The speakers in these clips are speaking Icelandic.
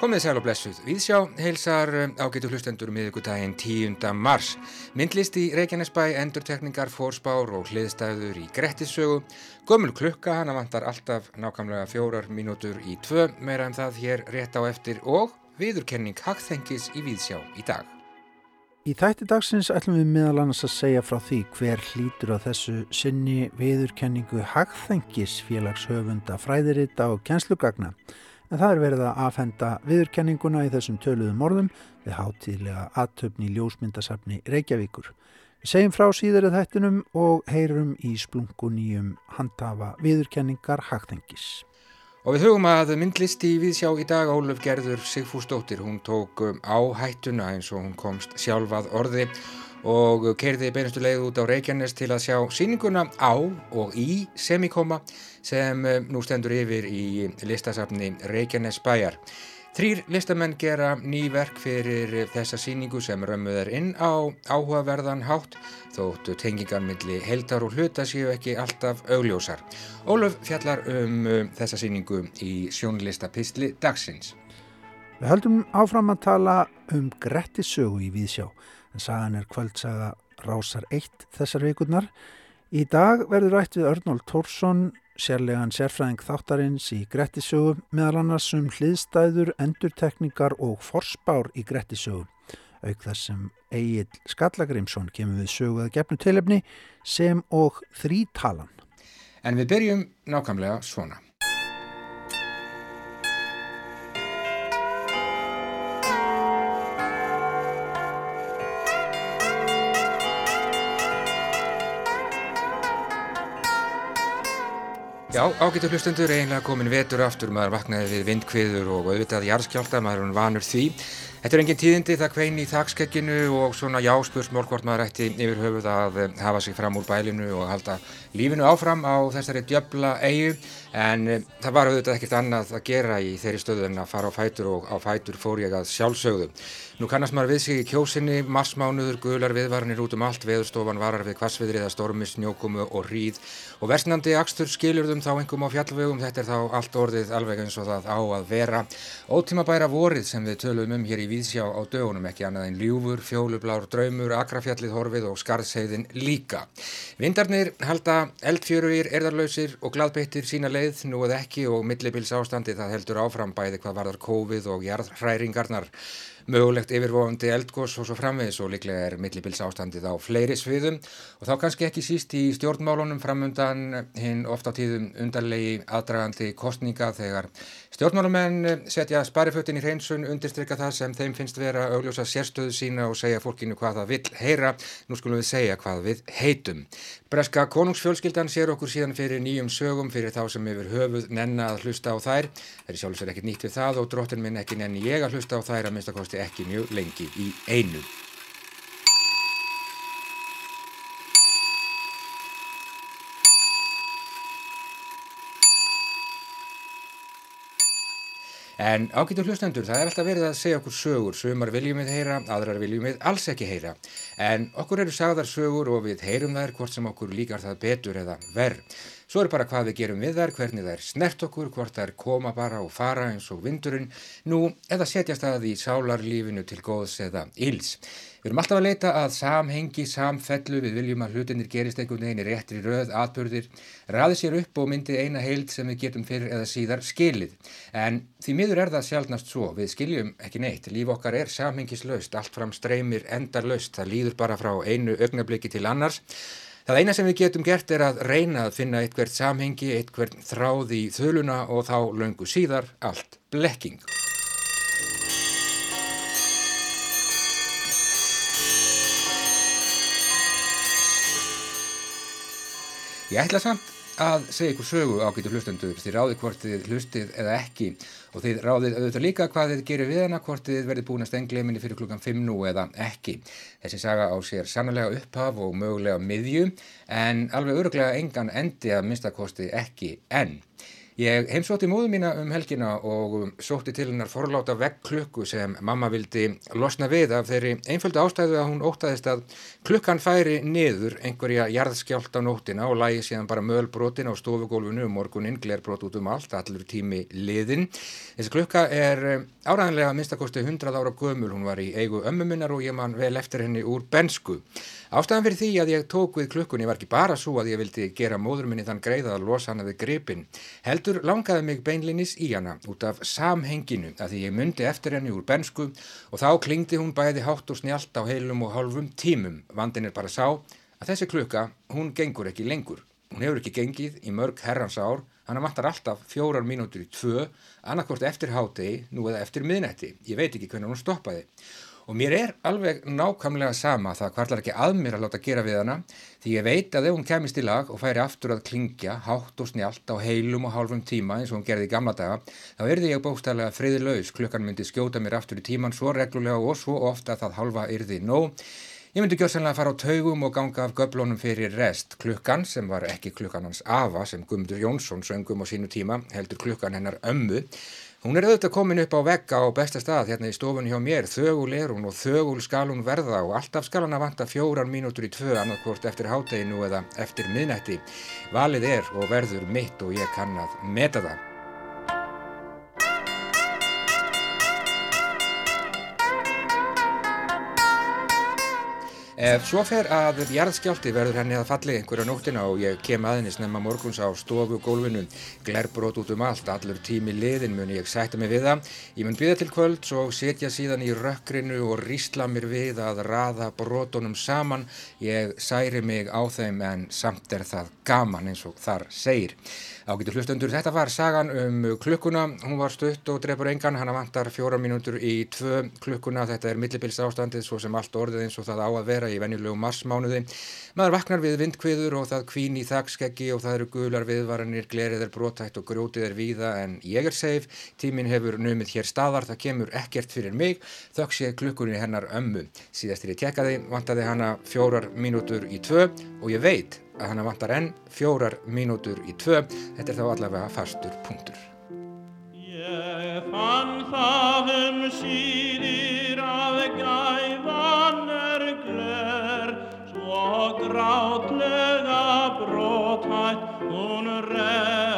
Komið sæl og blessuð. Viðsjá heilsar um, ágætu hlustendur miðugudaginn 10. mars. Myndlist í Reykjanesbæ, endurtekningar, fórspár og hliðstæður í Grettissögu. Gömul klukka, hana vantar alltaf nákvæmlega fjórar mínútur í tvö, meira en það hér rétt á eftir og viðurkenning hagþengis í Viðsjá í dag. Í þætti dagsins ætlum við meðal annars að segja frá því hver hlýtur á þessu sinni viðurkenningu hagþengis félagshöfunda fræðirita og kjenslugagna en það er verið að afhenda viðurkenninguna í þessum töluðum orðum við hátíðlega aðtöfni í ljósmyndasafni Reykjavíkur. Við segjum frá síðarið þættinum og heyrum í splunguníum handhafa viðurkenningar hagtengis. Og við hugum að myndlisti viðsjá í dag Óluf Gerður Sigfúsdóttir. Hún tók um á hættuna eins og hún komst sjálfað orði og kerði beinustu leið út á Reykjanes til að sjá síninguna á og í semikoma sem eh, nú stendur yfir í listasafni Reykjanes bæjar. Þrýr listamenn gera ný verk fyrir þessa síningu sem römmuð er inn á áhugaverðan hátt þóttu tengingar milli heldar og hluta séu ekki alltaf augljósar. Óluf fjallar um eh, þessa síningu í sjónlistapistli dagsins. Við höldum áfram að tala um Grettisögu í Víðsjá en sagan er kvöldsaga Rásar 1 þessar vikurnar. Í dag verður rætt við Örnól Tórsson, sérlegan sérfræðing þáttarins í Grettisögu, meðal annars um hliðstæður, endurtekningar og forspár í Grettisögu. Auk þess sem Egil Skallagrimsson kemur við söguða gefnu tilefni sem og þrítalan. En við byrjum nákvæmlega svona. Já, ágættu hlustundur, eiginlega komin vetur aftur, maður vaknaði við vindkviður og auðvitað jarðskjálta, maður er vanur því. Þetta er engin tíðindi, það kvein í þakskegginu og svona jáspursmól hvort maður ætti yfir höfuð að eh, hafa sig fram úr bælinu og halda lífinu áfram á þessari djöbla eigu en e, það var auðvitað ekkert annað að gera í þeirri stöðu en að fara á fætur og á fætur fór ég að sjálfsögðu. Nú kannast maður við sig í kjósinni, marsmánuður, gular viðvaranir út um allt, veðurstofan varar við kvassviðriða, stormi, snjókumu og hríð og versnandi akstur skilurðum þá engum á fjallvegum, þetta er þá allt orðið alveg eins og það á að vera. Ótíma bæra vorið sem við töluðum um hér í Víðsjá á dögunum ekki annað en ljúfur, fjólublár, draumur, agrafjallið horfið og skarðseiðin líka. Vindarnir halda eldfjöruir, erðarlausir og gladbeittir sína leið nú eða ekki og millibils ástandi það heldur áfram bæði hvað varðar COVID og jarðhræringarnar mögulegt yfirvofandi eldgós og svo framvegis og líklega er millibils ástandið á fleiri sviðum og þá kannski ekki síst í stjórnmálunum framundan hinn ofta tíðum undarlegi aðdragandi kostninga þegar stjórnmálumenn setja sparifötin í hreinsun, undirstryka það sem þeim finnst vera augljósa sérstöðu sína og segja fólkinu hvað það vil heyra, nú skulum við segja hvað við heitum. Breska konungsfjölskyldan sér okkur síðan fyrir nýjum sögum fyrir þá sem yfir höfuð nenna að hlusta á þær. Það er sjálfsvegar ekkert nýtt við það og drottin minn ekki nenni ég að hlusta á þær að minnstakosti ekki mjög lengi í einu. En ágættur hlustendur, það er alltaf verið að segja okkur sögur, sumar viljum við heyra, aðrar viljum við alls ekki heyra. En okkur eru sagðar sögur og við heyrum þær hvort sem okkur líkar það betur eða verð. Svo er bara hvað við gerum við þær, hvernig þær snert okkur, hvort þær koma bara og fara eins og vindurinn, nú eða setjast að í sálarlífinu til góðs eða íls. Við erum alltaf að leita að samhengi, samfellu, við viljum að hlutinir gerist einhvern veginn í réttri röð, atbyrðir, raði sér upp og myndi eina heild sem við getum fyrir eða síðar skilið. En því miður er það sjálfnast svo, við skiljum ekki neitt, líf okkar er samhengislaust, allt fram streymir endarlaust, það líður bara frá einu augnabliki til annars. Það eina sem við getum gert er að reyna að finna eitthvert samhengi, eitthvert þráð í þöluna og þá löngu síðar allt blekking. Ég ætla samt að segja ykkur sögu ágætu hlustendur þið ráðið hvort þið hlustið eða ekki og þið ráðið auðvitað líka hvað þið gerir við hana hvort þið verðið búin að stengla minni fyrir klukkan 5 nú eða ekki. Þessi saga á sér sannlega upphaf og mögulega miðju en alveg öruglega engan endi að minnstakosti ekki enn. Ég heimsótti móðu mína um helgina og um, sótti til hennar forláta veggklukku sem mamma vildi losna við af þeirri einföldu ástæðu að hún ótaðist að klukkan færi niður einhverja jarðskjált á nóttina og lægi síðan bara mölbrotin á stofugólfinu um morgunin, glerbrot út um allt, allur tími liðin. Þessi klukka er um, áræðanlega minnstakosti 100 ára gömul, hún var í eigu ömmuminnar og ég man vel eftir henni úr bensku. Ástæðan fyrir því að ég tók við klukkunni var ekki bara svo að ég vildi gera móður minni þann greið að losa hana Heldur langaði mig beinlinis í hana út af samhenginu að því ég myndi eftir henni úr bensku og þá klingdi hún bæði hátt og snjált á heilum og hálfum tímum. Vandin er bara sá að þessi klukka, hún gengur ekki lengur. Hún hefur ekki gengið í mörg herrans ár, hann vantar alltaf fjórar mínútur í tvö, annarkort eftir hátegi, nú eða eftir miðnetti. Ég veit ekki hvernig hún stoppaði. Og mér er alveg nákvæmlega sama það hvarlar ekki að mér að láta gera við hana því ég veit að ef hún kemist í lag og færi aftur að klingja hátt og snjált á heilum og hálfum tíma eins og hún gerði í gamla daga þá erði ég bókstæðlega friðlaus klukkan myndi skjóta mér aftur í tíman svo reglulega og svo ofta að það halva yrði nóg. Ég myndi gjörsanlega fara á taugum og ganga af göblónum fyrir rest. Klukkan sem var ekki klukkan hans Ava sem Guðmundur Jónsson söngum á sínu tíma heldur klukkan hennar ömmu Hún er auðvitað komin upp á vegga á besta stað hérna í stofunni hjá mér, þögul er hún og þögul skal hún verða og alltaf skal hann að vanta fjóran mínútur í tvö annarkvort eftir hátteginu eða eftir miðnætti. Valið er og verður mitt og ég kann að meta það. Ef svo fer að jarðskjálti verður henni að falli einhverja nóttina og ég kem aðeins nefna morguns á stofu gólfinu, glerbrót út um allt, allur tími liðin mun ég sætta mig við það. Ég mun býða til kvölds og setja síðan í rökkrinu og rýsla mér við að raða brótonum saman. Ég særi mig á þeim en samt er það gaman eins og þar segir. Ágættu hlustendur, þetta var sagan um klukkuna, hún var stutt og drefur engan, hana vantar fjóra mínútur í tvö klukkuna, þetta er millibils ástandið svo sem allt orðið eins og það á að vera í venjulegu marsmánuði. Maður vaknar við vindkviður og það kvín í þakskeggi og það eru gular viðvaranir, glerið er brotætt og grjótið er víða en ég er safe, tímin hefur numið hér staðar, það kemur ekkert fyrir mig, þökk sé klukkunni hennar ömmu. Síðastir ég tekkaði, vantaði hana fjórar mínútur í tvö og ég veit að hana vantar enn fjórar mínútur í tvö. Þetta er þá allavega fastur punktur. Ég fann það um síðir að gæfan er gler svo grátlega brotætt hún reyndist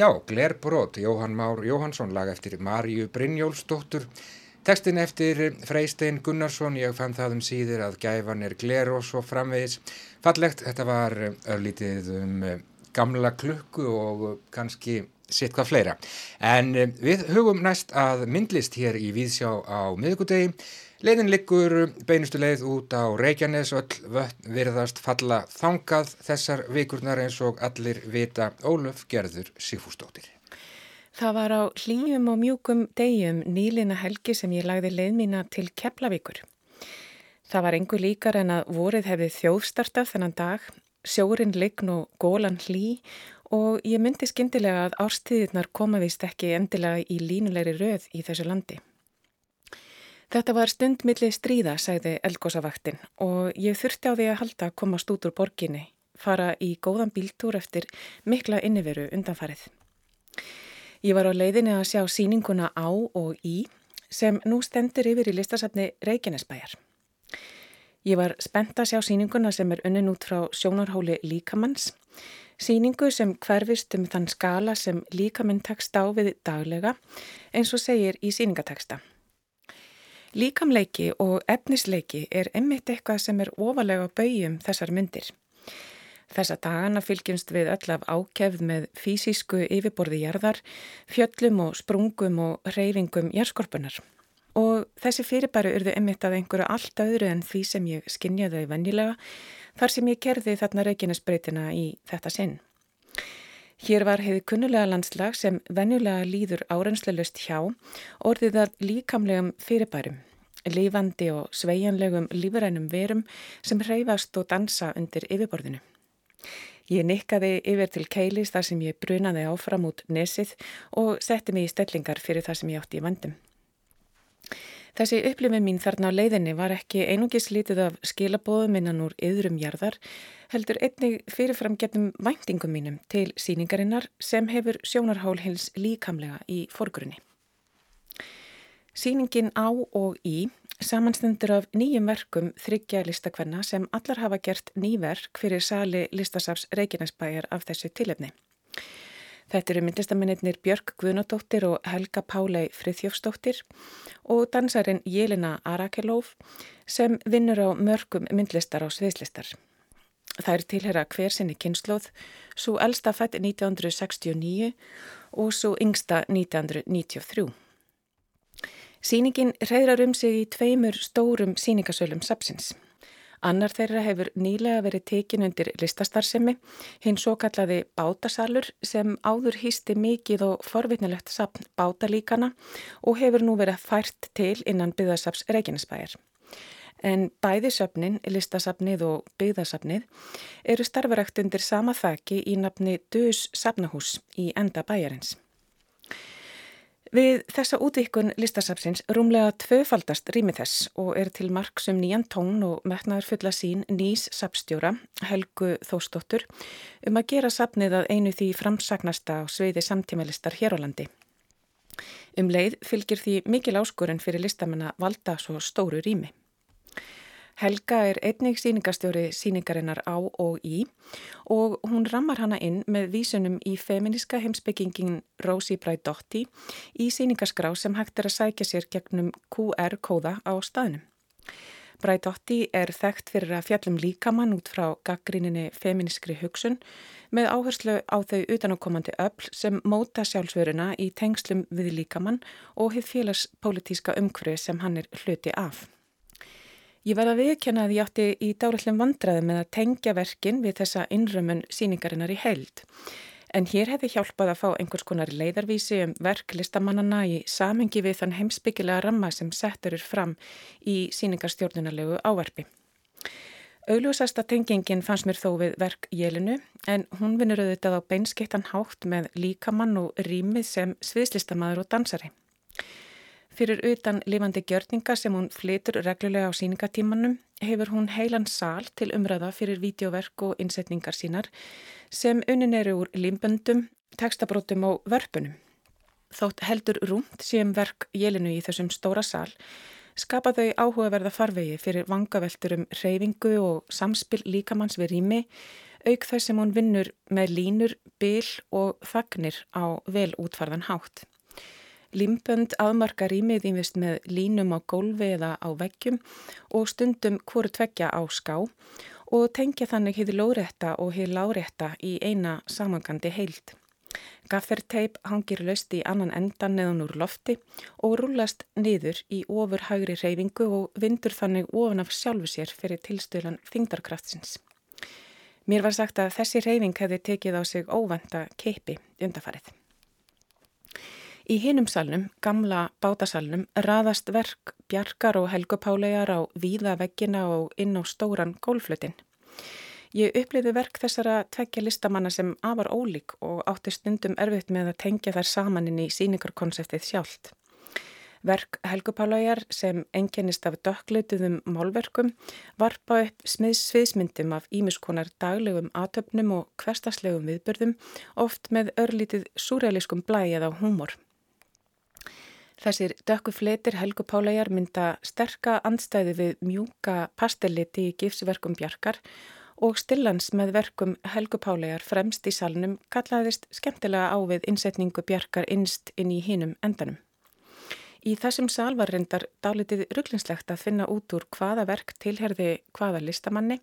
Já, Glerbrot, Jóhann Már Jóhannsson, lag eftir Maríu Brynjólfsdóttur. Tekstin eftir Freystein Gunnarsson, ég fann það um síður að gæfan er gler og svo framvegis. Fallegt, þetta var örlítið um gamla klukku og kannski sitt hvað fleira. En við hugum næst að myndlist hér í Víðsjá á miðugudegi. Leiðin liggur beinustu leið út á Reykjanes og öll virðast falla þangað þessar vikurnar eins og allir vita Óluf Gerður Sigfúsdóttir. Það var á hlýjum og mjúkum degjum nýlina helgi sem ég lagði leið mína til Keflavíkur. Það var engur líkar en að vorið hefði þjóðstartað þennan dag, sjórin lign og gólan hlý og ég myndi skindilega að árstíðirnar koma vist ekki endilega í línulegri röð í þessu landi. Þetta var stund milli stríða, sagði Elgósavaktin og ég þurfti á því að halda að komast út úr borginni, fara í góðan bíltúr eftir mikla inniveru undanfarið. Ég var á leiðinni að sjá síninguna á og í sem nú stendur yfir í listasafni Reykjanesbæjar. Ég var spennt að sjá síninguna sem er unnin út frá sjónarhóli líkamanns, síningu sem hverfist um þann skala sem líkaminn tekst á við daglega eins og segir í síningateksta. Líkamleiki og efnisleiki er emmitt eitthvað sem er ofalega bauðjum þessar myndir. Þessa dagana fylgjumst við öll af ákefð með fysisku yfirborði jarðar, fjöllum og sprungum og reyfingum jærskorpunar. Og þessi fyrirbæri urðu emitt af einhverju allt öðru en því sem ég skinnjaði vennilega þar sem ég kerði þarna reikinesbreytina í þetta sinn. Hér var heiði kunnulega landslag sem venjulega líður árensleilust hjá orðið að líkamlegum fyrirbærum, lífandi og sveianlegum lífurænum verum sem hreyfast og dansa undir yfirborðinu. Ég nikkaði yfir til keilis þar sem ég brunaði áfram út nesið og setti mig í stellingar fyrir það sem ég átti í vandum. Þessi upplifin mín þarna á leiðinni var ekki einungis lítið af skilabóðum innan úr yðrum jarðar, heldur einnig fyrirfram getum væntingum mínum til síningarinnar sem hefur sjónarhál hils líkamlega í forgrunni. Sýningin á og í samanstendur af nýjum verkum þryggja listakvenna sem allar hafa gert nýverk fyrir sali listasafs Reykjanesbæjar af þessu tilefni. Þetta eru myndlistamennir Björg Guðnadóttir og Helga Pálei Friðjófsdóttir og dansarin Jelena Arakelóf sem vinnur á mörgum myndlistar á sviðslistar. Það er tilhera hver sinni kynnslóð, svo elsta fætt 1969 og svo yngsta 1993. Sýningin reyðrar um sig í tveimur stórum síningasölum sapsins. Annar þeirra hefur nýlega verið tekin undir listastarsemi, hinn svo kallaði bátasalur sem áður hýsti mikið og forvitnilegt sapn bátalíkana og hefur nú verið fært til innan byggðasaps Reykjanesbæjar. En bæði söpnin, listasapnið og byggðasapnið eru starfarakt undir sama þakki í nafni Dös sapnahús í enda bæjarins. Við þessa útvíkun listasafsins rúmlega tvöfaldast rými þess og er til marksum nýjan tón og metnaður fulla sín nýs sapstjóra, Helgu Þóstóttur, um að gera sapnið að einu því framsagnasta á sveiði samtímalistar hér á landi. Um leið fylgir því mikil áskorun fyrir listamenn að valda svo stóru rými. Helga er einnig síningastjóri síningarinnar á og í og hún rammar hana inn með vísunum í feminiska heimsbyggingin Rosi Braidotti í síningaskrá sem hægt er að sækja sér gegnum QR-kóða á staðnum. Braidotti er þekkt fyrir að fjallum líkamann út frá gaggríninni feminiskri hugsun með áherslu á þau utanákomandi öll sem móta sjálfsveruna í tengslum við líkamann og hefð félagspolitíska umhverfi sem hann er hluti af. Ég verða viðkjanna að ég átti í dárallum vandraði með að tengja verkin við þessa innrömmun síningarinnar í held. En hér hefði hjálpað að fá einhvers konar leiðarvísi um verk listamannana í samengi við þann heimsbyggilega ramma sem settur er fram í síningarstjórnunarlegu ávarfi. Auðljósasta tengingin fannst mér þó við verk Jelinu en hún vinnur auðvitað á beinskettan hátt með líkamann og rýmið sem sviðslistamaður og dansari. Fyrir utan lifandi gjörninga sem hún flytur reglulega á síningatímanum hefur hún heilan sál til umræða fyrir vídeoverk og innsetningar sínar sem unin eru úr limböndum, tekstabrótum og vörpunum. Þótt heldur rúmt sem verk jelinu í þessum stóra sál skapa þau áhugaverða farvegi fyrir vangaveltur um reyfingu og samspil líkamanns við rými auk þess sem hún vinnur með línur, bil og fagnir á vel útfarðan hátt. Limbönd aðmarka rýmið ímist með línum á gólfi eða á veggjum og stundum hvoru tveggja á ská og tengja þannig hið lórétta og hið lárétta í eina samangandi heild. Gafferteip hangir löst í annan endan neðan úr lofti og rúlast niður í ofur hægri reyfingu og vindur þannig ofan af sjálfu sér fyrir tilstölan þingdarkraftsins. Mér var sagt að þessi reyfing hefði tekið á sig óvenda keipi undafarið. Í hinum salnum, gamla bátasalnum, raðast verk Bjarkar og Helgupálegar á víða veggina og inn á stóran gólflutin. Ég uppliði verk þessara tveggja listamanna sem afar ólík og átti stundum erfitt með að tengja þær saman inn í síningarkonseptið sjálft. Verk Helgupálegar sem enginnist af dökkleituðum málverkum varpa upp sviðsmyndum af ímiskonar daglegum atöfnum og hverstaslegum viðbörðum oft með örlítið súrealiskum blæjað á húmor. Þessir dökku fletir Helgu Pálajar mynda sterka andstæði við mjúka pastelliti í gifsverkum Bjarkar og stillans með verkum Helgu Pálajar fremst í salnum kallaðist skemmtilega á við innsetningu Bjarkar innst inn í hinum endanum. Í þessum sal var reyndar dálitið rugglinslegt að finna út úr hvaða verk tilherði hvaða listamanni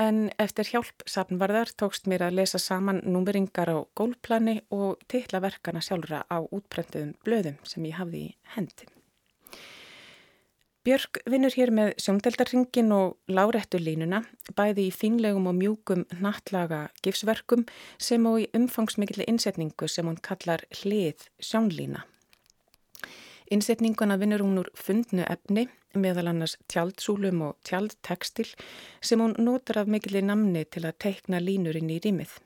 en eftir hjálp safnvarðar tókst mér að lesa saman númeringar á gólplani og tilla verkana sjálfra á útprentuðum blöðum sem ég hafði í hendi. Björk vinnur hér með sjóndeldarringin og lárettu línuna, bæði í fínlegum og mjúkum nattlaga gifsverkum sem og í umfangsmikli innsetningu sem hún kallar hlið sjónlína. Innsetninguna vinnur hún úr fundnu efni, meðal annars tjaldsúlum og tjaldtekstil sem hún notar af mikillir namni til að teikna línur inn í rýmið.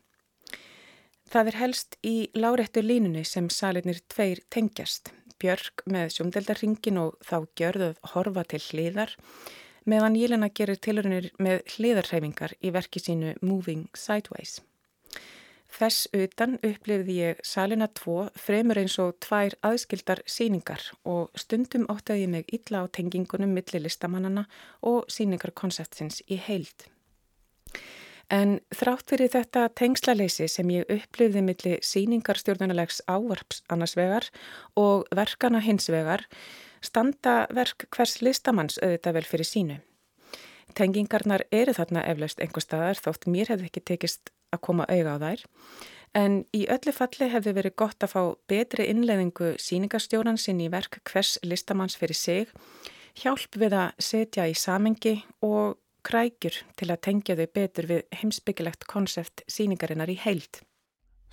Það er helst í lárettu línunni sem salinir tveir tengjast, Björk með sjómdeldarringin og þá gjörðuð horfa til hliðar, meðan Jélena gerir tilurinnir með hliðarhæfingar í verki sínu Moving Sideways. Þess utan upplifði ég salina tvo fremur eins og tvær aðskildar síningar og stundum óttaði ég mig illa á tengingunum millir listamannana og síningarkonseptsins í heild. En þrátt fyrir þetta tengslaleysi sem ég upplifði millir síningarstjórnunalegs ávarps annarsvegar og verkana hinsvegar standa verk hvers listamanns auðvitað vel fyrir sínu. Tengingarnar eru þarna eflaust einhver staðar þótt mér hefði ekki tekist að koma auga á þær en í öllu falli hefði verið gott að fá betri innleðingu síningarstjóran sinn í verk hvers listamanns fyrir sig, hjálp við að setja í samengi og krækjur til að tengja þau betur við heimsbyggilegt konsept síningarinnar í heild.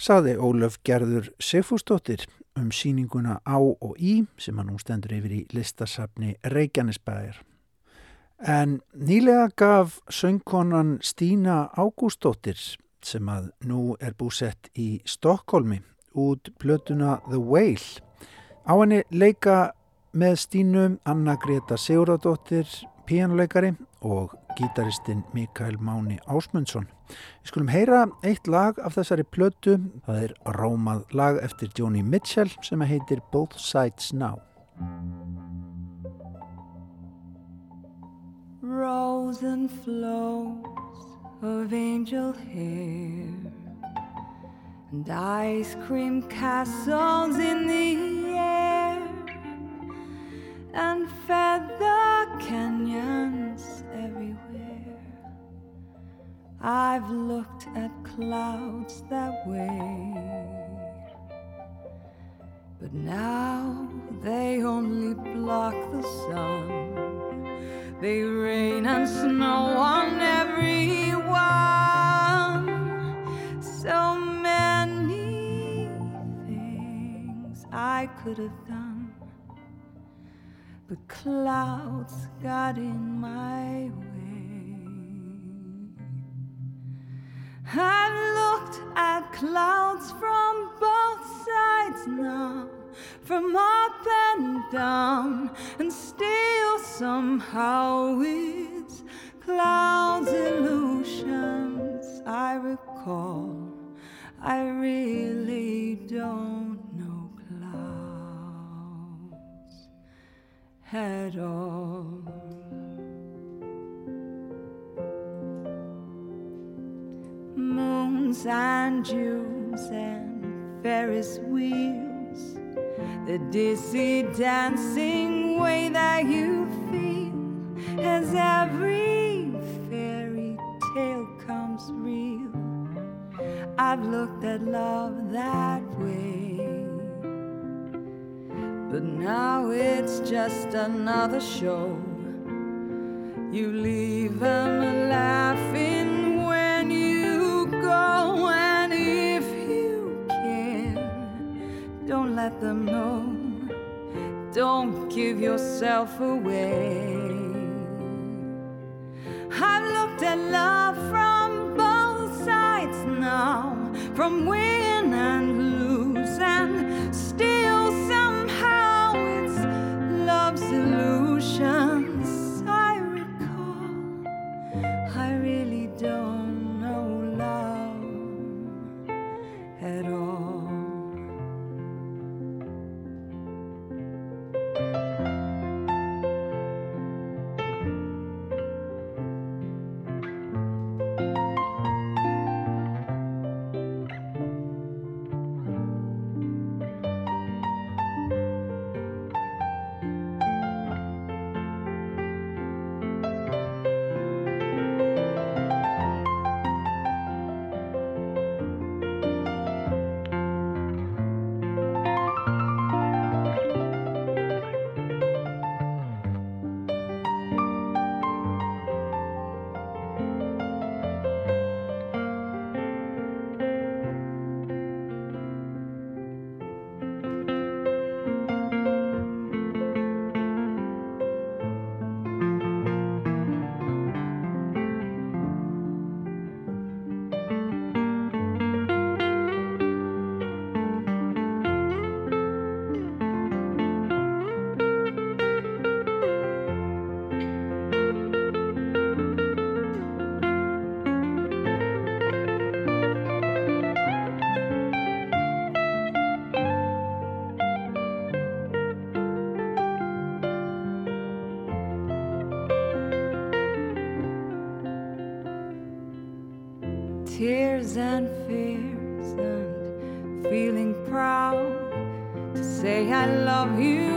Saði Ólöf Gerður Sigfúsdóttir um síninguna á og í sem hann nú stendur yfir í listasafni Reykjanesbæðir. En nýlega gaf söngkonan Stína Ágústóttir sem að nú er búsett í Stokkólmi út blötuna The Whale. Á henni leika með Stínu Anna Greta Sigurðardóttir, píjánuleikari og gítaristinn Mikael Máni Ásmundsson. Við skulum heyra eitt lag af þessari plötu. Það er rámað lag eftir Joni Mitchell sem heitir Both Sides Now. Rose and flows of angel hair and ice cream castles in the air and feather canyons everywhere. I've looked at clouds that way, but now could have done, but clouds got in my way. I've looked at clouds from both sides now, from up and down, and still somehow it's clouds illusions I recall. I really don't at all. Moons and Jews and Ferris wheels the dizzy dancing way that you feel as every fairy tale comes real. I've looked at love that way. But now it's just another show. You leave them laughing when you go, and if you can, don't let them know. Don't give yourself away. I've looked at love from both sides now, from win I love you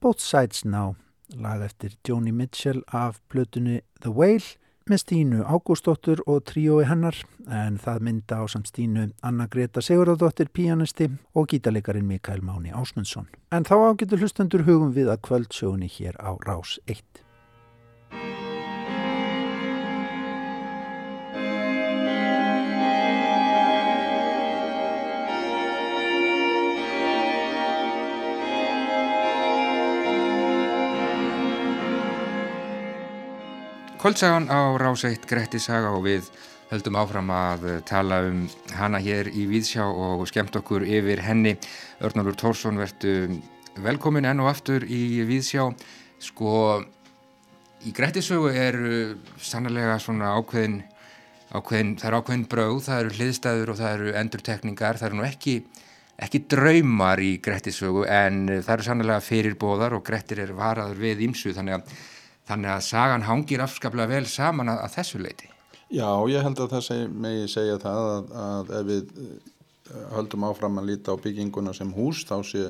Both Sides Now, lag eftir Joni Mitchell af plötunni The Whale með Stínu Ágústóttur og tríói hennar en það mynda á samt Stínu Anna Greta Sigurðardóttir píanisti og gítalegarin Mikael Máni Ásmundsson. En þá ágetur hlustendur hugum við að kvöldsögunni hér á Rás 1. Kvöldsagan á Ráseitt Gretti saga og við höldum áfram að tala um hana hér í Víðsjá og skemmt okkur yfir henni. Örnálur Tórsson verðu velkomin enn og aftur í Víðsjá. Sko, í Grettisögu er sannlega svona ákveðin, ákveðin, það eru ákveðin bröð, það eru hliðstæður og það eru endurtekningar, það eru nú ekki, ekki draumar í Grettisögu en það eru sannlega fyrirbóðar og Grettir er varaður við ímsu þannig að Þannig að sagan hangir afskaplega vel saman að, að þessu leiti. Já, ég held að það seg, megi segja það að, að ef við eh, höldum áfram að líta á bygginguna sem hús þá sé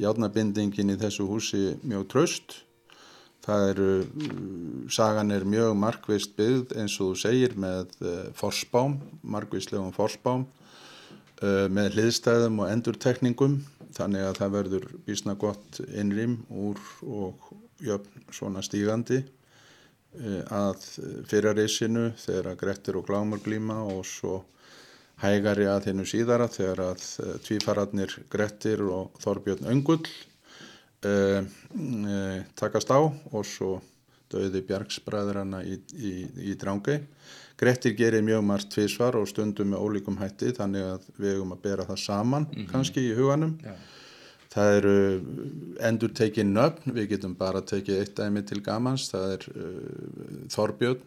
játnabindingin í þessu húsi mjög tröst. Það eru, sagan er mjög markvist byggð eins og þú segir með uh, forspám, markvistlegum forspám með hliðstæðum og endurtekningum þannig að það verður bísna gott innrým úr og jöfn svona stígandi uh, að fyrrareysinu þegar að Grettir og Glámur glíma og svo hægari að hennu síðara þegar að tvífararnir Grettir og Þorbjörn Öngull uh, uh, takast á og svo döði Bjarksbræðrana í, í, í Drángei. Grettir gerir mjög margt tvísvar og stundum með ólíkum hætti þannig að við hefum að bera það saman mm -hmm. kannski í huganum. Ja. Það eru endur tekið nöfn, við getum bara tekið eitt dæmi til gamans, það er uh, Þorbjörn,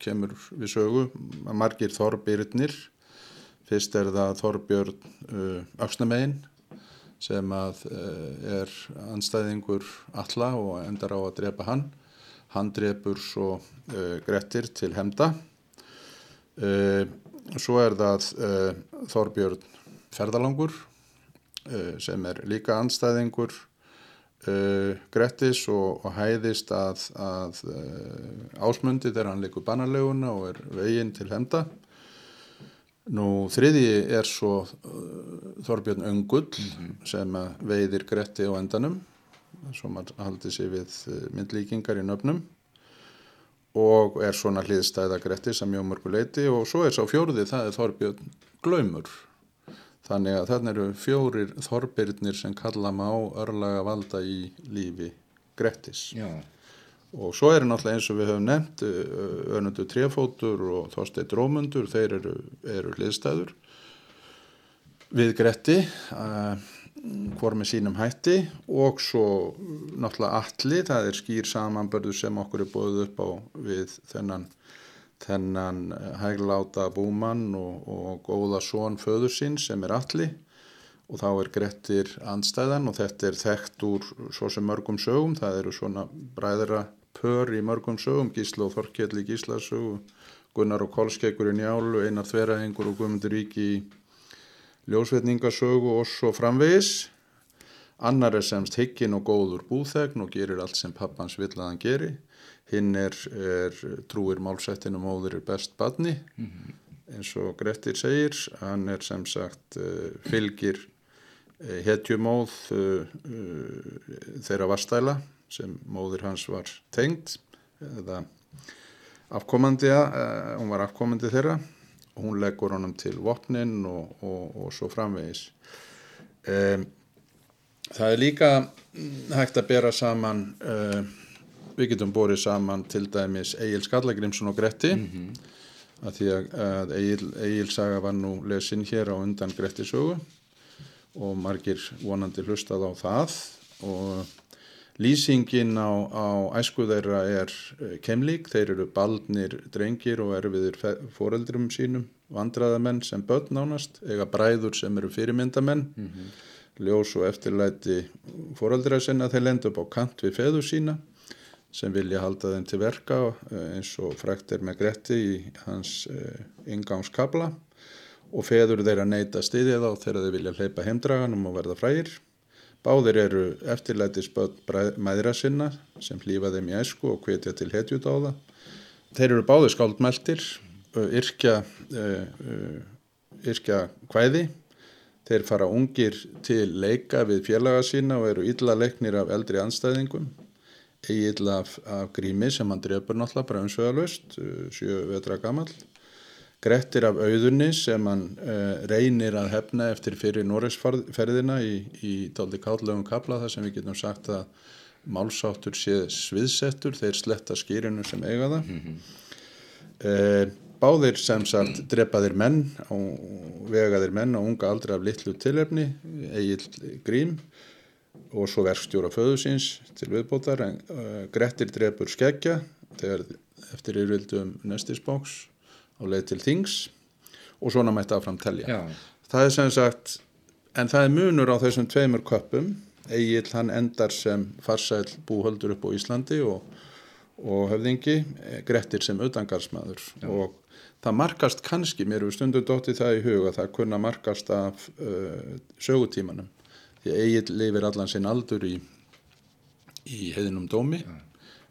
kemur við sögu, margir Þorbyrnir, fyrst er það Þorbjörn Öksnamegin sem að uh, er anstæðingur alla og endar á að drepa hann. Hann drepur svo uh, Grettir til hemda. Uh, svo er það Þorbjörn Ferðalangur sem er líka anstæðingur Grettis og, og hæðist að, að ásmundi þegar hann leikur banarleguna og er veginn til hemda. Nú þriði er svo Þorbjörn Öngull mm -hmm. sem veiðir Gretti á endanum maður haldi sér við myndlíkingar í nöfnum og er svona hliðstæða Gretti sem mjög mörgu leiti og svo er sá fjóruði það er Þorbjörn Glaumur þannig að þarna eru fjórir Þorbjörnir sem kalla má örlaga valda í lífi Grettis. Já. Og svo er náttúrulega eins og við höfum nefnt eh, önundu trefótur og þorsteit rómundur, þeir eru, eru hliðstæður við Gretti uh, hvor með sínum hætti. Og svo náttúrulega allir, það er skýr samanbörðu sem okkur er búið upp á við þennan, þennan eh, hægláta búmann og, og góða són föður sín sem er allir og þá er Grettir andstæðan og þetta er þekkt úr svo sem mörgum sögum, það eru svona bræðra pör í mörgum sögum, Gísla og Þorkjalli Gíslasögu, Gunnar og Kolskeikur í Njálu, Einar Þverahengur og Guðmundur Ríki í Ljósvetningasögu og svo framvegis. Annar er semst higgin og góður búþegn og gerir allt sem pappans vill að hann geri. Hinn er, er trúir málsættinu móður er best badni, mm -hmm. eins og Grettir segir. Hann er sem sagt uh, fylgir uh, hetjumóð uh, þeirra vastæla sem móður hans var tengd eða afkomandi uh, hún var afkomandi þeirra hún leggur honum til vopnin og, og, og svo framvegis um, það er líka hægt að bera saman uh, við getum borið saman til dæmis Egil Skallagrimsson og Gretti. Mm -hmm. að því að Egil, Egil saga var nú lesin hér á undan Gretti sögu og margir vonandi hlustað á það. Og Lýsingin á, á æsku þeirra er eh, kemlík, þeir eru baldnir drengir og erfiðir foreldrum sínum, vandraðamenn sem börn nánast, eiga bræður sem eru fyrirmyndamenn, mm -hmm. ljós og eftirlæti foreldra sinna, þeir lenda upp á kant við feður sína sem vilja halda þeim til verka eh, eins og frekt er með Gretti í hans uh, ingangskabla og feður þeirra neyta stiðið á þegar þeir vilja hleypa heimdraganum og verða frægir Báðir eru eftirlætisböð mæðra sinna sem hlýfa þeim í æsku og hvetja til hetjudáða. Þeir eru báðir skáldmæltir, yrkja, yrkja kvæði. Þeir fara ungir til leika við félaga sína og eru illa leiknir af eldri anstæðingum. Illa af, af grími sem hann drefur náttúrulega bara umsveðalust, sjö vetra gammal. Grettir af auðunni sem hann uh, reynir að hefna eftir fyrir Norregsferðina í, í daldi kállegum kabla þar sem við getum sagt að málsáttur sé sviðsettur, þeir sletta skýrinu sem eiga það. Mm -hmm. uh, báðir sem sagt drepaðir menn og vegaðir menn á unga aldrei af litlu tilefni, Egil Grím og svo verkstjóra föðusins til viðbótar. En, uh, Grettir drepur skeggja þegar eftir yfirvildum nestisbóks á leið til þings og svona mætti aðfram telja. Já. Það er sem sagt, en það er munur á þessum tveimur köpum, Egil hann endar sem farsæl búhöldur upp á Íslandi og, og höfðingi, Grettir sem auðangarsmaður og það markast kannski, mér hefur stundum dóttið það í huga, það kunna markast af uh, sögutímanum því Egil lifir allan sinn aldur í, í heiðinum dómi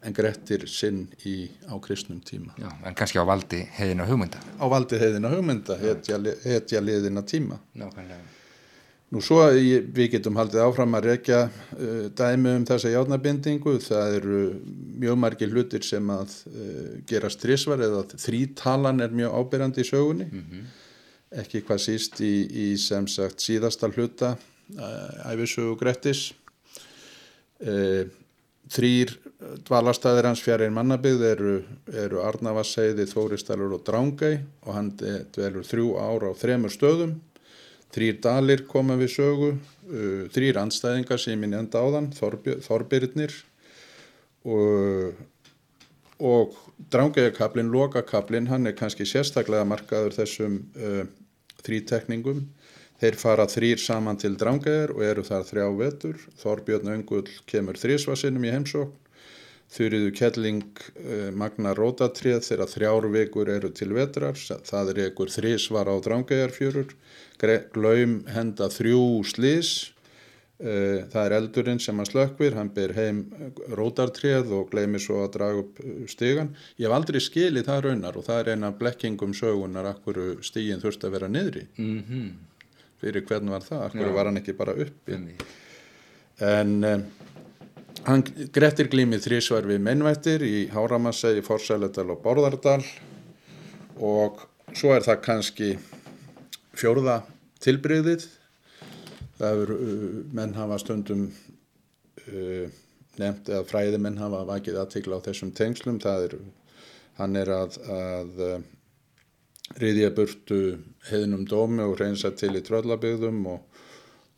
en Grettir sinn í, á kristnum tíma. Já, en kannski á valdi heiðina hugmynda. á valdi heiðina hugmynda, hetja, liðina tíma. Nákvæmlega. Nú svo við getum haldið áfram að rekja uh, dæmi um þessa játnabindingu, það eru mjög margir hlutir sem að uh, gerast þrísvar eða þrítalan er mjög ábyrjandi í sögunni, ekki hvað síst í, í sem sagt síðasta hluta æfisögu Grettis. Uh, þrýr dvalastæðir hans fjarir mannabygð eru, eru Arnavasseiði, Þóristælur og Drángæ og hann dvelur þrjú ára á þremur stöðum Þrýr dalir koma við sögu, uh, þrýr andstæðingar sem ég nefndi áðan, Þorbirnir og, og drángægakablin, lokakablin, hann er kannski sérstaklega markaður þessum uh, þrítekningum. Þeir fara þrýr saman til drángægar og eru þar þrjá vetur. Þorbjörn Öngull kemur þrísvarsinnum í heimsókn. Þurriðu Kelling uh, Magna Rótatrið þegar þrjár vikur eru til vetrar, það er ekkur þrísvar á drángæjarfjörur, glaum henda þrjú slís, uh, það er eldurinn sem hann slökkvir, hann ber heim rótartrið og gleymir svo að draga upp eh, stigan. Ég hef aldrei skilið það raunar og það er eina blekkingum sögunar akkur stígin þurft að vera niðri. Mm -hmm. Fyrir hvern var það, Já. var hann ekki bara uppi. En um, hann Grettir glýmið þrísvar við mennvættir í Háramassa, í Forsæledal og Borðardal og svo er það kannski fjórða tilbreyðið. Það er, uh, menn hafa stundum uh, nefnt eða fræði menn hafa vakið aðtikla á þessum tengslum. Það er, hann er að, að riðja burtu heiðnum dómi og reynsa til í tröllabygðum og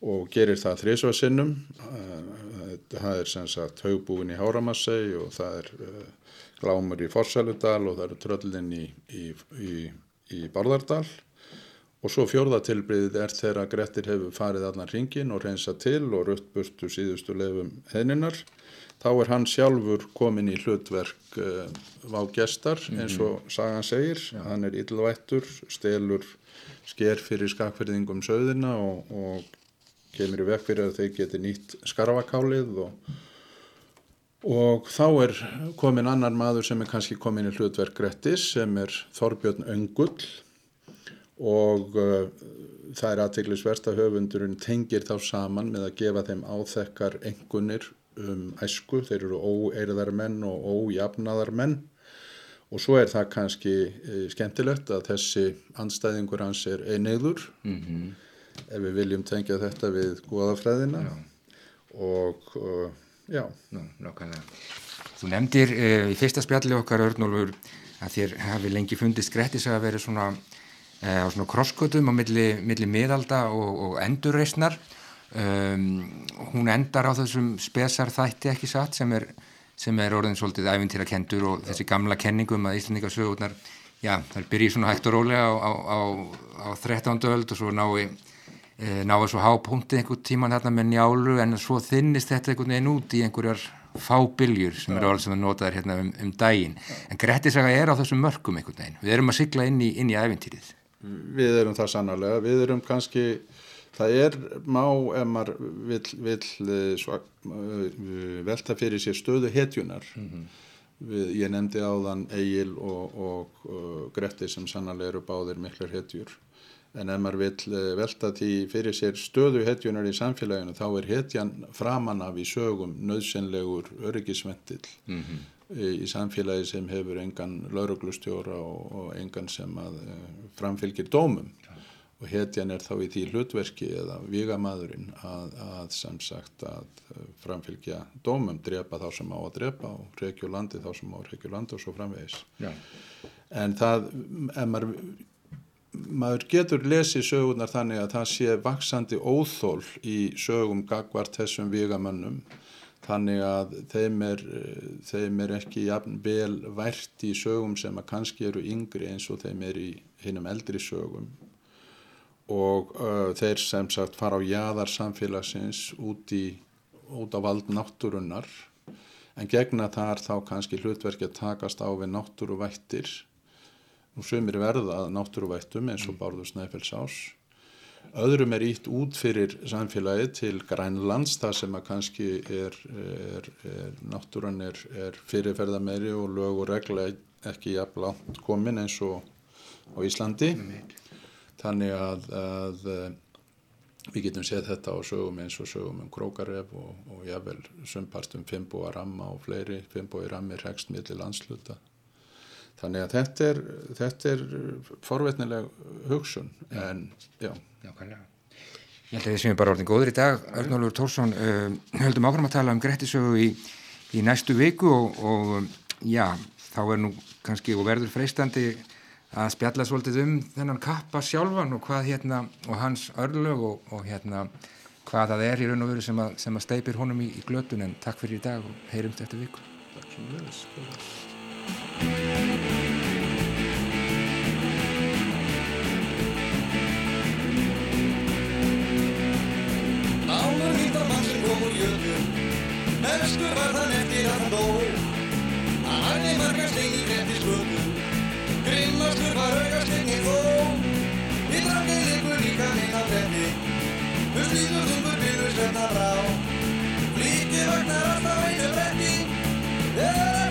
og gerir það þrísvarsinnum. Það er sem sagt haugbúin í Háramassei og það er uh, glámur í Forsæludal og það eru tröllin í, í, í, í Barðardal. Og svo fjórðatilbriðið er þegar Grettir hefur farið allan ringin og reynsa til og ruttburtu síðustu lefum henninar. Þá er hann sjálfur komin í hlutverk uh, vágestar eins og sagan segir. Hann er illvættur, stelur sker fyrir skakfyrðingum söðina og, og kemur í vekk fyrir að þeir geti nýtt skarfakálið og, og þá er komin annar maður sem er kannski komin í hlutverk Grettis sem er Þorbjörn Öngull. Og uh, það er aðteglisverst að höfundurinn tengir þá saman með að gefa þeim áþekkar engunir um æsku, þeir eru óeirðar menn og ójafnaðar menn og svo er það kannski uh, skemmtilegt að þessi andstæðingur hans er einegður Mm ef við viljum tengja þetta við góðafræðina og uh, já, Nú. Þú nefndir uh, í fyrsta spjalli okkar Örnólfur að þér hafi lengi fundist Grettis að vera svona uh, á svona krosskötum á milli, milli miðalda og, og endurreisnar. Um, hún endar á þessum spesar þætti ekki satt sem er, sem er orðin svolítið æfintýra kendur og þessi gamla kenningum að Íslandingasögurnar, já, það byrjir svona hægt og rólega á, á, á, á 13. öld og svo nái e, náðu svo hápunktið einhvern tíman þarna með njálu en svo þinnist þetta einhvern veginn út í einhverjar fábiljur sem eru alveg sem það notaðir hérna um, um daginn. En Grettisaga er á þessum mörkum einhvern veginn. Við erum að sigla inn í, í æfintýrið við erum það sannarlega, við erum kannski, það er má ef maður vill, vill eh, svak, uh, velta fyrir sér stöðu hetjunar. við, ég nefndi áðan Egil og, og uh, Gretti sem sannarlega eru báðir miklar hetjur. En ef maður vill eh, velta því fyrir sér stöðu hetjunar í samfélaginu þá er hetjan framan af í sögum nöðsynlegur öryggisventil í, í samfélagi sem hefur engan lauruglustjóra og, og engan sem að uh, framfylgir dómum og hetjan er þá í því hlutverki eða vigamadurinn að, að sem sagt að uh, framfylgja dómum, drepa þá sem á að drepa og reykju landi þá sem á að reykju landi og svo framvegis. Já. En það, ef maður, maður getur lesið sögurnar þannig að það sé vaksandi óþól í sögum gagvart þessum vigamönnum þannig að þeim er, eh, þeim er ekki vel vært í sögum sem að kannski eru yngri eins og þeim er í hinnum eldri sögum og uh, þeir sem sagt fara á jaðar samfélagsins út, í, út á vald náttúrunnar en gegna þar þá kannski hlutverki að takast á við náttúruvættir Nú sömur verða náttúruvættum eins og Bárður Snæfells ás. Öðrum er ítt út fyrir samfélagi til Grænlands, það sem að kannski er, er, er náttúran er, er fyrirferða meiri og lög og regla ekki jafn langt komin eins og á Íslandi. Þannig að, að við getum séð þetta á sögum eins og sögum um krókaref og, og jável sumpart um Fimbóa ramma og fleiri. Fimbói rammi rekst millir landsluta þannig að þetta er, þetta er forvetnileg hugsun en já. Nákvæmlega. Ég held að þið séum bara orðin góður í dag. Örnólfur Tórsson, uh, höldum áfram að tala um Grettisögu í, í næstu viku og, og já, þá er nú kannski og verður freistandi að spjalla svolítið um þennan kappa sjálfan og hvað hérna og hans örlög og, og hérna hvað það er í raun og veru sem að, sem að steipir honum í, í glötun. En takk fyrir í dag og heyrumst eftir viku. Takk sem leðis Náður hýttar mann sem kom úr jötun Mestur var þann eftir að hann dó. Hann hafði marga stein í gretti skötu Grimmastur var augastegni þó Í drangið ykkur líka minna bretti Huslíður þungur byrður svenna brá. Flíti vagnar alltaf einu bretti Þegar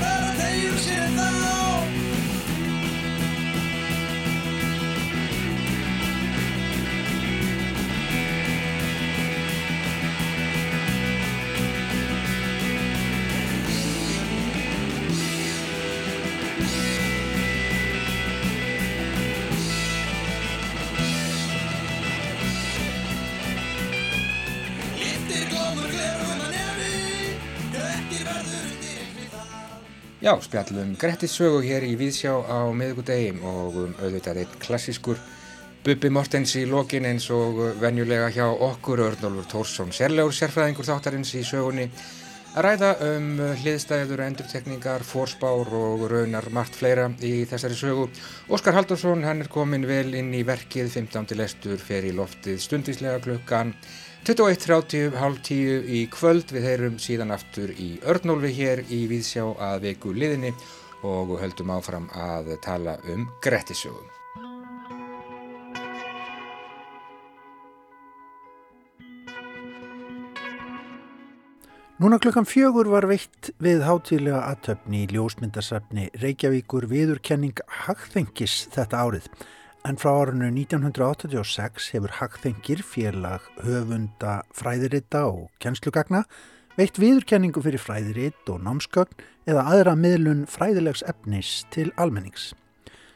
Já, spjallum Grettis sögu hér í Víðsjá á miðgudegi og um, auðvitað einn klassískur Bubbi Mortens í lokin eins og venjulega hjá okkur Örnólfur Tórsson, sérlegur sérfræðingur þáttarins í sögunni að ræða um hliðstæður, endurtekningar, fórspár og raunar margt fleira í þessari sögu. Óskar Haldursson, hann er komin vel inn í verkið, 15. lestur fer í loftið stundislega klukkan 21.30, halv 10 í kvöld. Við heyrum síðan aftur í Örnólfi hér í Víðsjá að viku liðinni og höldum áfram að tala um Grettisögum. Núna klukkan fjögur var veitt við hátíðlega aðtöfni í ljósmyndasafni Reykjavíkur viðurkenning Hagþengis þetta árið. En frá árinu 1986 hefur Hagþengir félag höfunda fræðirita og kjenslugagna veitt viðurkenningu fyrir fræðirit og námsgögn eða aðra miðlun fræðilegs efnis til almennings.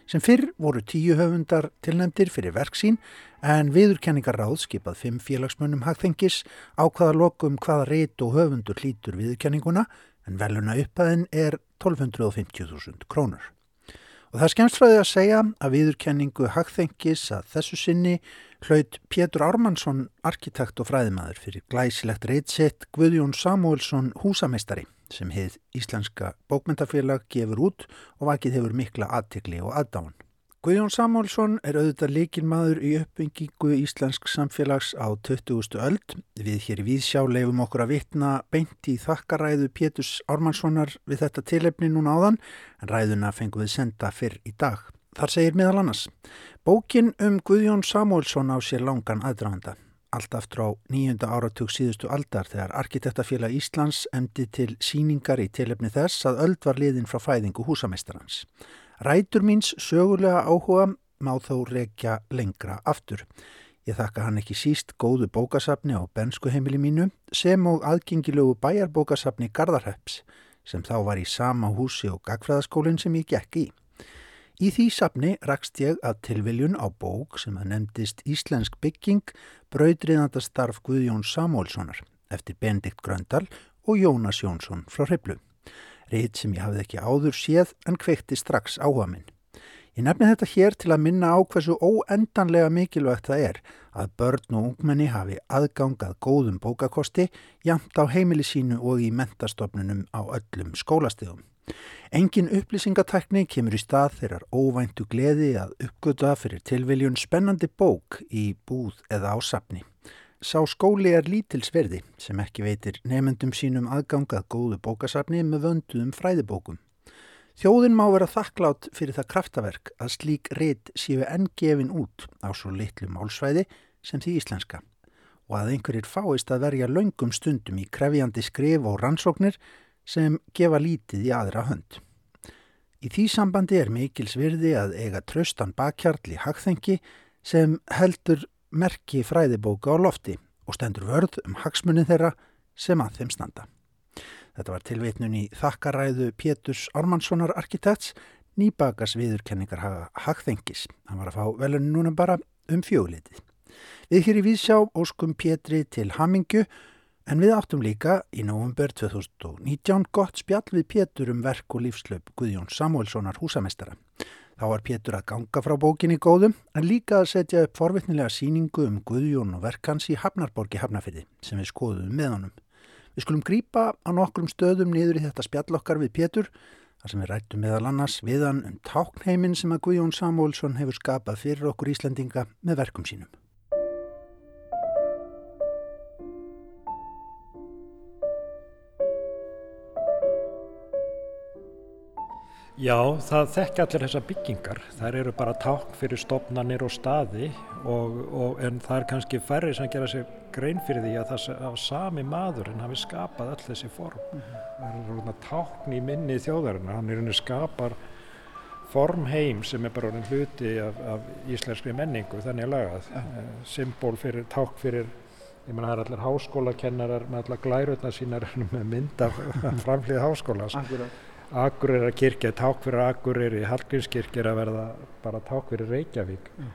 Sem fyrr voru tíu höfundar tilnæmdir fyrir verksín en viðurkenningar ráð skipað fimm félagsmönnum hagþengis ákvaða lokum hvaða reit og höfundur hlýtur viðurkenninguna en veluna uppaðin er 1250.000 krónur. Og það er skemmstfræði að segja að viðurkenningu hagþengis að þessu sinni hlaut Pétur Ármannsson, arkitekt og fræðimaður fyrir glæsilegt reitsitt Guðjón Samuelsson húsameistari sem heið Íslenska bókmyndafélag gefur út og vakið hefur mikla aðtikli og aðdáðan. Guðjón Samuelsson er auðvitað líkinmaður í uppbyggingu Íslensk samfélags á 20. öld. Við hér í Víðsjá leifum okkur að vitna beint í þakkaræðu Péturs Ármannssonar við þetta tilefni núna áðan en ræðuna fengum við senda fyrr í dag. Þar segir miðal annars. Bókin um Guðjón Samuelsson á sér langan aðdraganda. Allt aftur á nýjunda áratug síðustu aldar þegar Arkitektafélag Íslands emdi til síningar í tilefni þess að öld var liðin frá fæðingu húsameistarans. Rætur míns sögulega áhuga má þó rekja lengra aftur. Ég þakka hann ekki síst góðu bókasafni á benskuheimili mínu sem og aðgengilegu bæjarbókasafni Garðarheps sem þá var í sama húsi og gagfræðaskólinn sem ég gekk í. Í því safni rakst ég að tilviljun á bók sem að nefndist Íslensk bygging brautriðandastarf Guðjón Samúlssonar eftir Benedikt Gröndal og Jónas Jónsson frá Hriblu. Reit sem ég hafði ekki áður séð en kveikti strax áhuga minn. Ég nefni þetta hér til að minna á hversu óendanlega mikilvægt það er að börn og ungmenni hafi aðgangað góðum bókakosti jamt á heimili sínu og í mentastofnunum á öllum skólastegum. Engin upplýsingatækni kemur í stað þeirrar óvæntu gleði að uppgöta fyrir tilviljun spennandi bók í búð eða á sapni. Sá skóli er lítilsverði sem ekki veitir nefendum sínum aðgangað góðu bókasafni með vönduðum fræðibókum. Þjóðin má vera þakklátt fyrir það kraftaverk að slík rit séu enn gefin út á svo litlu málsvæði sem því íslenska og að einhverjir fáist að verja laungum stundum í krefjandi skrif og rannsóknir sem gefa lítið í aðra hönd. Í því sambandi er mikils virði að eiga tröstan bakkjarl í hagþengi sem heldur merki fræðibóka á lofti og stendur vörð um hagsmunin þeirra sem að þeim standa. Þetta var tilveitnun í þakkaræðu Péturs Ármannssonar arkitekts nýbakas viðurkenningar hagþengis. Hann var að fá velun núna bara um fjöguleitið. Við hér í Vísjá óskum Pétri til Hamingju en við áttum líka í nógumber 2019 gott spjall við Pétur um verk og lífslöp Guðjón Samuelssonar húsamestara. Þá var Pétur að ganga frá bókinni góðum en líka að setja upp forvittnilega síningu um Guðjón og verkans í Hafnarborgi Hafnarfyrði sem við skoðum með honum. Við skulum grýpa á nokkrum stöðum niður í þetta spjallokkar við Pétur, þar sem við rættum meðal annars viðan um táknheimin sem að Guðjón Samúlsson hefur skapað fyrir okkur Íslandinga með verkum sínum. Já, það þekki allir þessar byggingar. Það eru bara tákn fyrir stopnarnir og staði og, og, en það er kannski færri sem gera sér grein fyrir því að það að sami maðurinn hafi skapað öll þessi form. Mm -hmm. Það eru svona tákn í minni þjóðarinnar. Hann er henni skapar form heim sem er bara orðin hluti af, af íslenskri menningu, þannig að lagað. -huh. Eh, Symból fyrir tákn fyrir Ég menna það er allir háskólakennarar með allar glærutna sínar með mynd af framhlið háskólas. Akkurat. Akureyra kirkja, ták fyrir Akureyri, Hallgrímskirkja er að verða bara ták fyrir Reykjavík mm.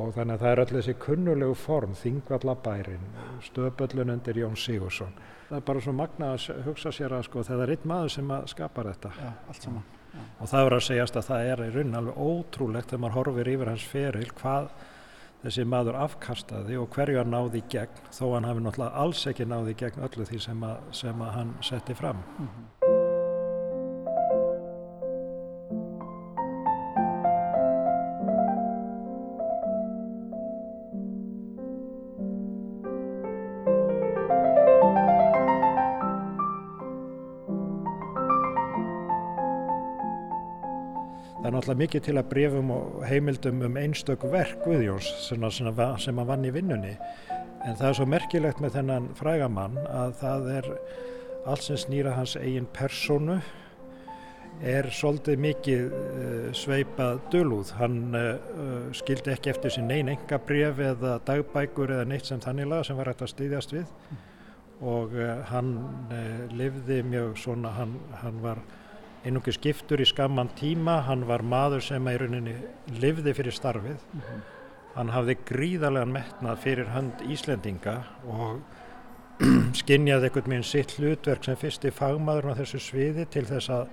og þannig að það er allir þessi kunnulegu form, Þingvallabærin, stöðböllun undir Jón Sigursson. Það er bara svo magna að hugsa sér að sko það er einn maður sem skapar þetta. Já, allt saman. Já. Og það verður að segjast að það er í raunin alveg ótrúlegt þegar maður horfir yfir hans feril hvað þessi maður afkastaði og hverju hann náði í gegn þó hann hafi náttúrulega alls ekki náði í gegn öllu því sem, að, sem að hann setti fram. Mm -hmm. Náttúrulega mikið til að brefum og heimildum um einstök verk Guðjóns sem, sem hann vann í vinnunni en það er svo merkilegt með þennan frægamann að það er allt sem snýra hans eigin personu er svolítið mikið uh, sveipað dölúð. Hann uh, skildi ekki eftir sín neyn enga bref eða dagbækur eða neitt sem þannig sem var hægt að styðjast við og uh, hann lifði mjög svona, hann, hann var einungi skiptur í skamman tíma, hann var maður sem í rauninni livði fyrir starfið. Mm -hmm. Hann hafði gríðarlegan metnað fyrir hönd Íslendinga og skinnjaði einhvern veginn sitt hlutverk sem fyrsti fagmaður á þessu sviði til þess að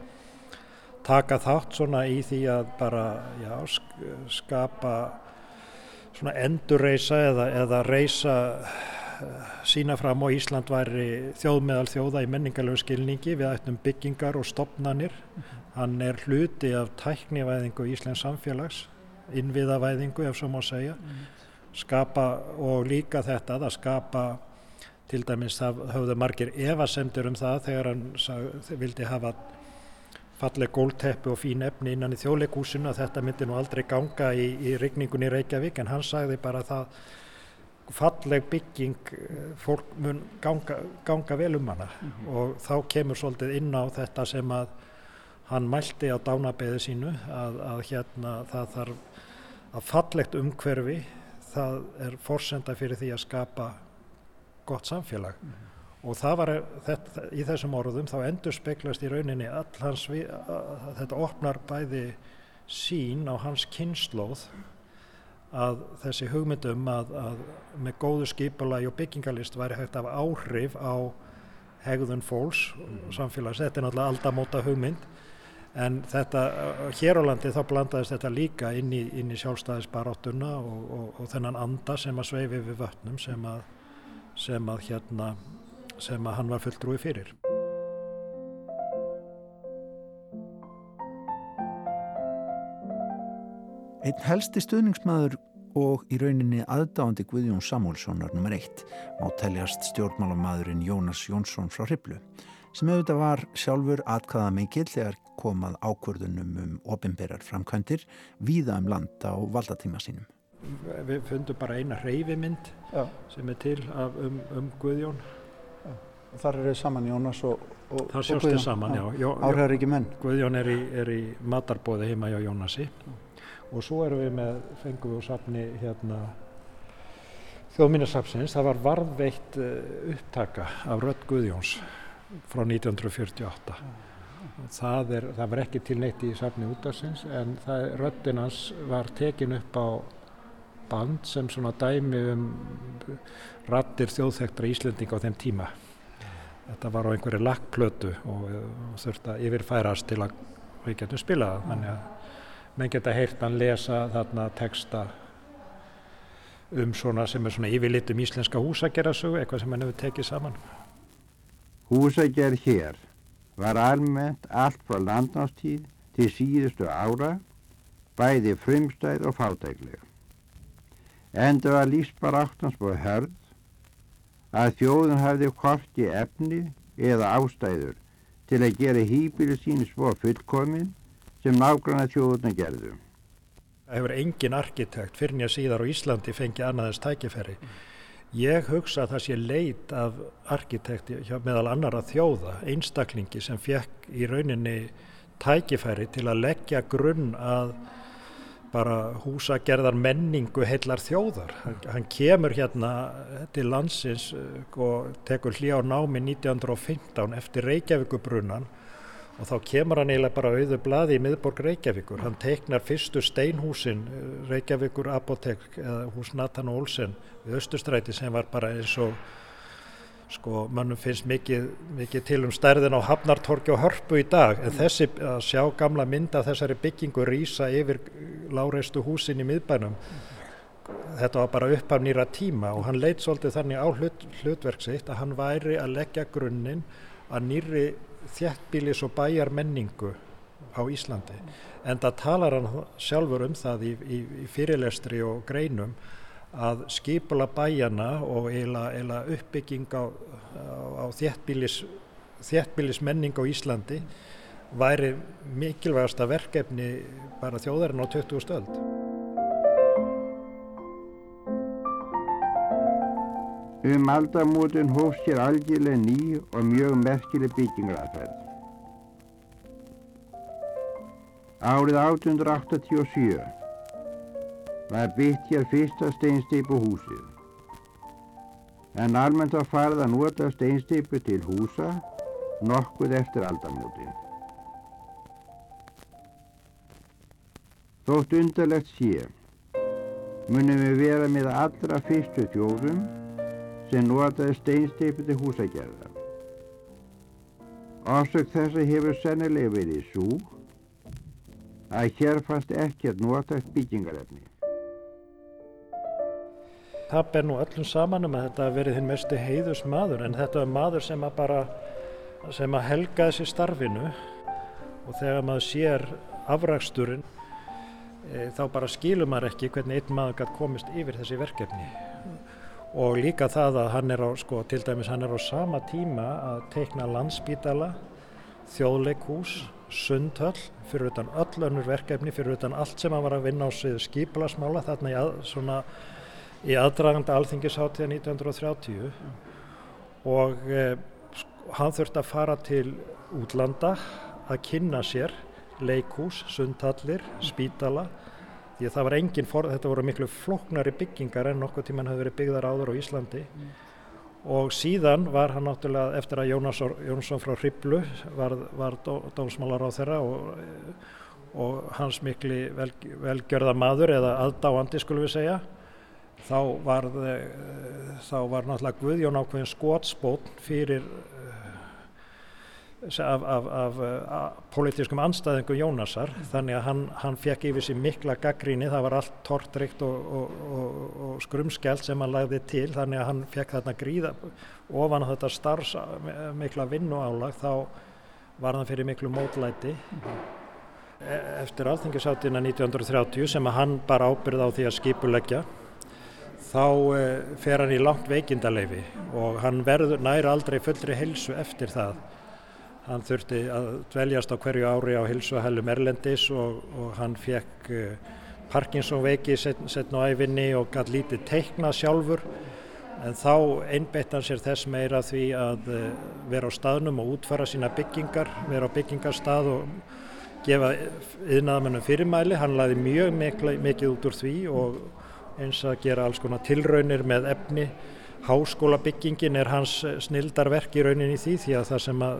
taka þátt svona í því að bara já, skapa svona endurreisa eða, eða reisa sína fram á Ísland væri þjóðmeðal þjóða í menningarlegu skilningi við ættum byggingar og stopnanir -hmm. hann er hluti af tæknivæðingu í Íslands samfélags innviðavæðingu ef svo má segja -hmm. skapa og líka þetta að skapa til dæmis það höfðu margir evasemtur um það þegar hann sag, vildi hafa falleg gólteppi og fín efni innan í þjóðleikúsinu að þetta myndi nú aldrei ganga í, í rigningunni Reykjavík en hann sagði bara það falleg bygging eh, fólk mun ganga, ganga vel um hana mm -hmm. og þá kemur svolítið inn á þetta sem að hann mælti á dánabeði sínu að, að hérna það þarf að fallegt umhverfi það er forsenda fyrir því að skapa gott samfélag mm -hmm. og það var þetta, í þessum orðum þá endur speklast í rauninni all hans, þetta opnar bæði sín á hans kynnslóð að þessi hugmyndum að, að með góðu skipulagi og byggingalist væri hægt af áhrif á hegðun fólks og samfélags, þetta er náttúrulega aldamóta hugmynd. En þetta, hér á landi þá blandaðist þetta líka inn í, inn í sjálfstæðisbaráttuna og, og, og þennan anda sem að sveifi við vötnum sem að, sem að hérna sem að hann var fulltrúi fyrir Einn helsti stuðningsmaður og í rauninni aðdáandi Guðjón Samúlssonar nr. 1 má teljast stjórnmálamadurinn Jónas Jónsson frá Hriblu. sem auðvitað var sjálfur atkvaða mikill þegar komað ákvörðunum um opimberar framkvæmdir víða um land á valdatíma sínum. Við fundum bara eina reyfimynd Já. sem er til af, um, um Guðjón. Og þar eru saman Jónas og, og Það sjástu saman, já. já. Áhriðar ekki menn. Guðjón er í, er í matarbóði heima hjá Jónasi og svo erum við með, fengum við úr safni hérna þjóðminnarsafsins, það var varðveitt uh, upptaka af Rött Guðjóns frá 1948. Það, er, það var ekki til neitt í safni útarsins en hans var tekin upp á band sem svona dæmi um rattir þjóðþektra Íslendinga á þeim tíma. Þetta var á einhverju lakkplötu og, og þurfti að yfirfærast til að við getum spilað. Þannig að menn geta heyrt hann lesa þarna texta um svona sem er svona yfirlit um íslenska húsagerðasögu, eitthvað sem hann hefur tekið saman. Húsagerð hér var almennt allt frá landnámstíð til síðustu ára, bæði frumstæð og fátæklega. Enda var lífsbaráttans búið hörð að þjóðun hafði korti efni eða ástæður til að gera hýpilu sín svo fullkomin sem nágranna þjóðuna gerðu. Það hefur engin arkitekt fyrir nýja síðar á Íslandi fengið annaðins tækifæri. Ég hugsa að það sé leit af arkitekti meðal annara þjóða, einstaklingi sem fekk í rauninni tækifæri til að leggja grunn að bara húsagerðar menningu heillar þjóðar. Hann, hann kemur hérna til landsins og tekur hljá námi 1915 eftir Reykjavíkubrunnan og þá kemur hann eiginlega bara auðu blaði í miðborg Reykjavíkur. Hann teiknar fyrstu steinhúsin Reykjavíkur Apotek eða hús Nathan Olsen við Östustræti sem var bara eins og sko mannum finnst mikið, mikið til um stærðin á Hafnartorki og Hörpu í dag en þessi að sjá gamla mynda þessari byggingu rýsa yfir láreistu húsin í miðbænum þetta var bara upp af nýra tíma og hann leitt svolítið þannig á hlut, hlutverk sitt að hann væri að leggja grunninn að nýri þjættbílis og bæjar menningu á Íslandi en það talar hann sjálfur um það í, í, í fyrirlestri og greinum að skipula bæjana og eiginlega uppbygging á, á, á þjættbílis, þjættbílis menning á Íslandi væri mikilvægasta verkefni bara þjóðarinn á 20. stöld. Um aldamótin hófst sér algjörlega ný og mjög merkileg byggingaraðferð. Árið 1887 var byggt hér fyrsta steinsteipu húsið. En almennt var farið að nota steinsteipu til húsa nokkuð eftir aldamótin. Þótt undarlegt sé, munum við vera með allra fyrstu þjóðum sem notaði steinsteipu til húsagerða. Orsök þessa hefur sennilega verið svo að hér fannst ekkert notast byggingarefni. Það ber nú öllum saman um að þetta hafi verið hinn mestu heiðus maður en þetta var maður sem að bara sem að helgaði sér starfinu og þegar maður sér afraksturinn e, þá bara skilur maður ekki hvernig einn maður gæti komist yfir þessi verkefni og líka það að hann er á sko til dæmis hann er á sama tíma að teikna landsbítala þjóðleikhús, sundhöll fyrir utan öll önnur verkefni fyrir utan allt sem hann var að vinna á sig skiplasmála þarna í að, svona í aðdraganda alþingisháttíða 1930 og eh, hann þurfti að fara til útlanda að kynna sér leikhús, sundhallir, spítala því að það var engin, for, þetta voru miklu flóknari byggingar en nokkuð tíman hefði verið byggðar áður á Íslandi mm. og síðan var hann náttúrulega eftir að Jónas, Jónsson frá Hriblu var, var dó, dómsmálar á þeirra og, og hans mikli vel, velgjörða maður eða aðdáandi skulum við segja þá var, þá var náttúrulega Guðjón ákveðin skotspót fyrir af, af, af, af politískum anstæðingum Jónasar þannig að hann, hann fekk yfir sér mikla gaggríni, það var allt tortrikt og, og, og, og skrumskjælt sem hann lagði til þannig að hann fekk þarna gríða ofan á þetta starfs mikla vinnuálag þá var hann fyrir miklu mótlæti. Eftir alþingisáttina 1930 sem að hann bara ábyrði á því að skipuleggja þá fer hann í langt veikindaleifi og hann verður næri aldrei fullri helsu eftir það hann þurfti að dveljast á hverju ári á hilsuhælum Erlendis og, og hann fekk uh, Parkinson veiki setn á æfinni og gæti lítið teikna sjálfur. En þá einbeitt hann sér þess meira því að uh, vera á staðnum og útfara sína byggingar, vera á byggingarstað og gefa yðnaðamennum fyrirmæli, hann laði mjög mikla, mikið út úr því og eins að gera alls konar tilraunir með efni Háskólabyggingin er hans snildarverk í rauninni því því að það sem, að,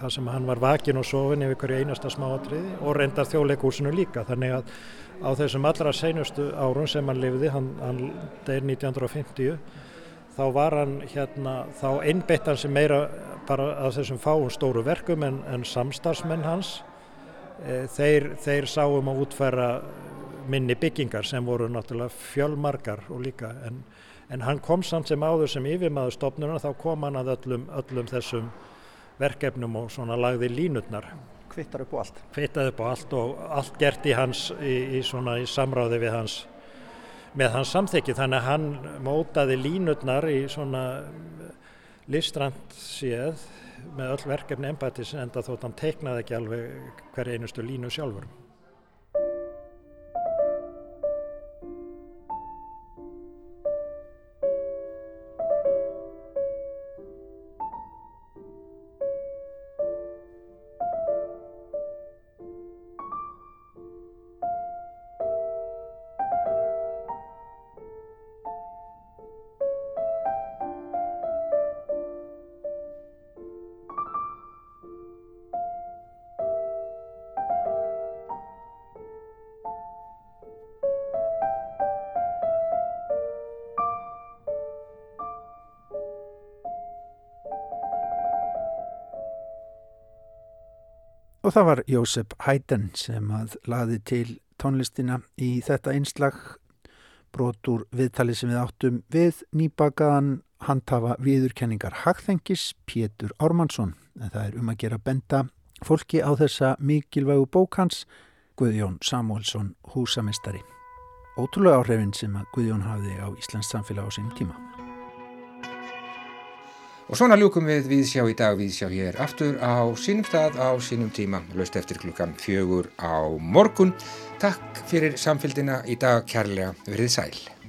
það sem hann var vakin og sofin yfir hverju einasta smáatriði og reyndar þjóleikúsinu líka. Þannig að á þessum allra seinustu árum sem hann lifði, hann, hann er 1950 þá var hann hérna, þá einbeitt hann sem meira bara að þessum fáum stóru verkum en, en samstarfsmenn hans. E, þeir, þeir sáum að útfæra minni byggingar sem voru náttúrulega fjölmarkar og líka en en hann kom samt sem áður sem yfirmaður stofnuna þá kom hann að öllum, öllum þessum verkefnum og svona lagði línutnar. Kvittar upp á allt? Kvittað upp á allt og allt gert í hans í, í svona í samráði við hans með hans samþekki þannig að hann mótaði línutnar í svona listrand séð með öll verkefni empatis en það þótt hann teiknaði ekki alveg hver einustu línu sjálfur. Og það var Jósef Hæden sem að laði til tónlistina í þetta einslag brotur viðtali sem við áttum við nýbakaðan handhafa viðurkenningar Hagþengis Pétur Ármannsson en það er um að gera benda fólki á þessa mikilvægu bókans Guðjón Samuelsson húsamestari. Ótrúlega áhrifin sem að Guðjón hafði á Íslands samfélag á sínum tíma. Og svona ljúkum við viðsjá í dag, viðsjá hér aftur á sínum stað á sínum tíma, löst eftir klukkan fjögur á morgun. Takk fyrir samfélgina í dag kærlega, verið sæl.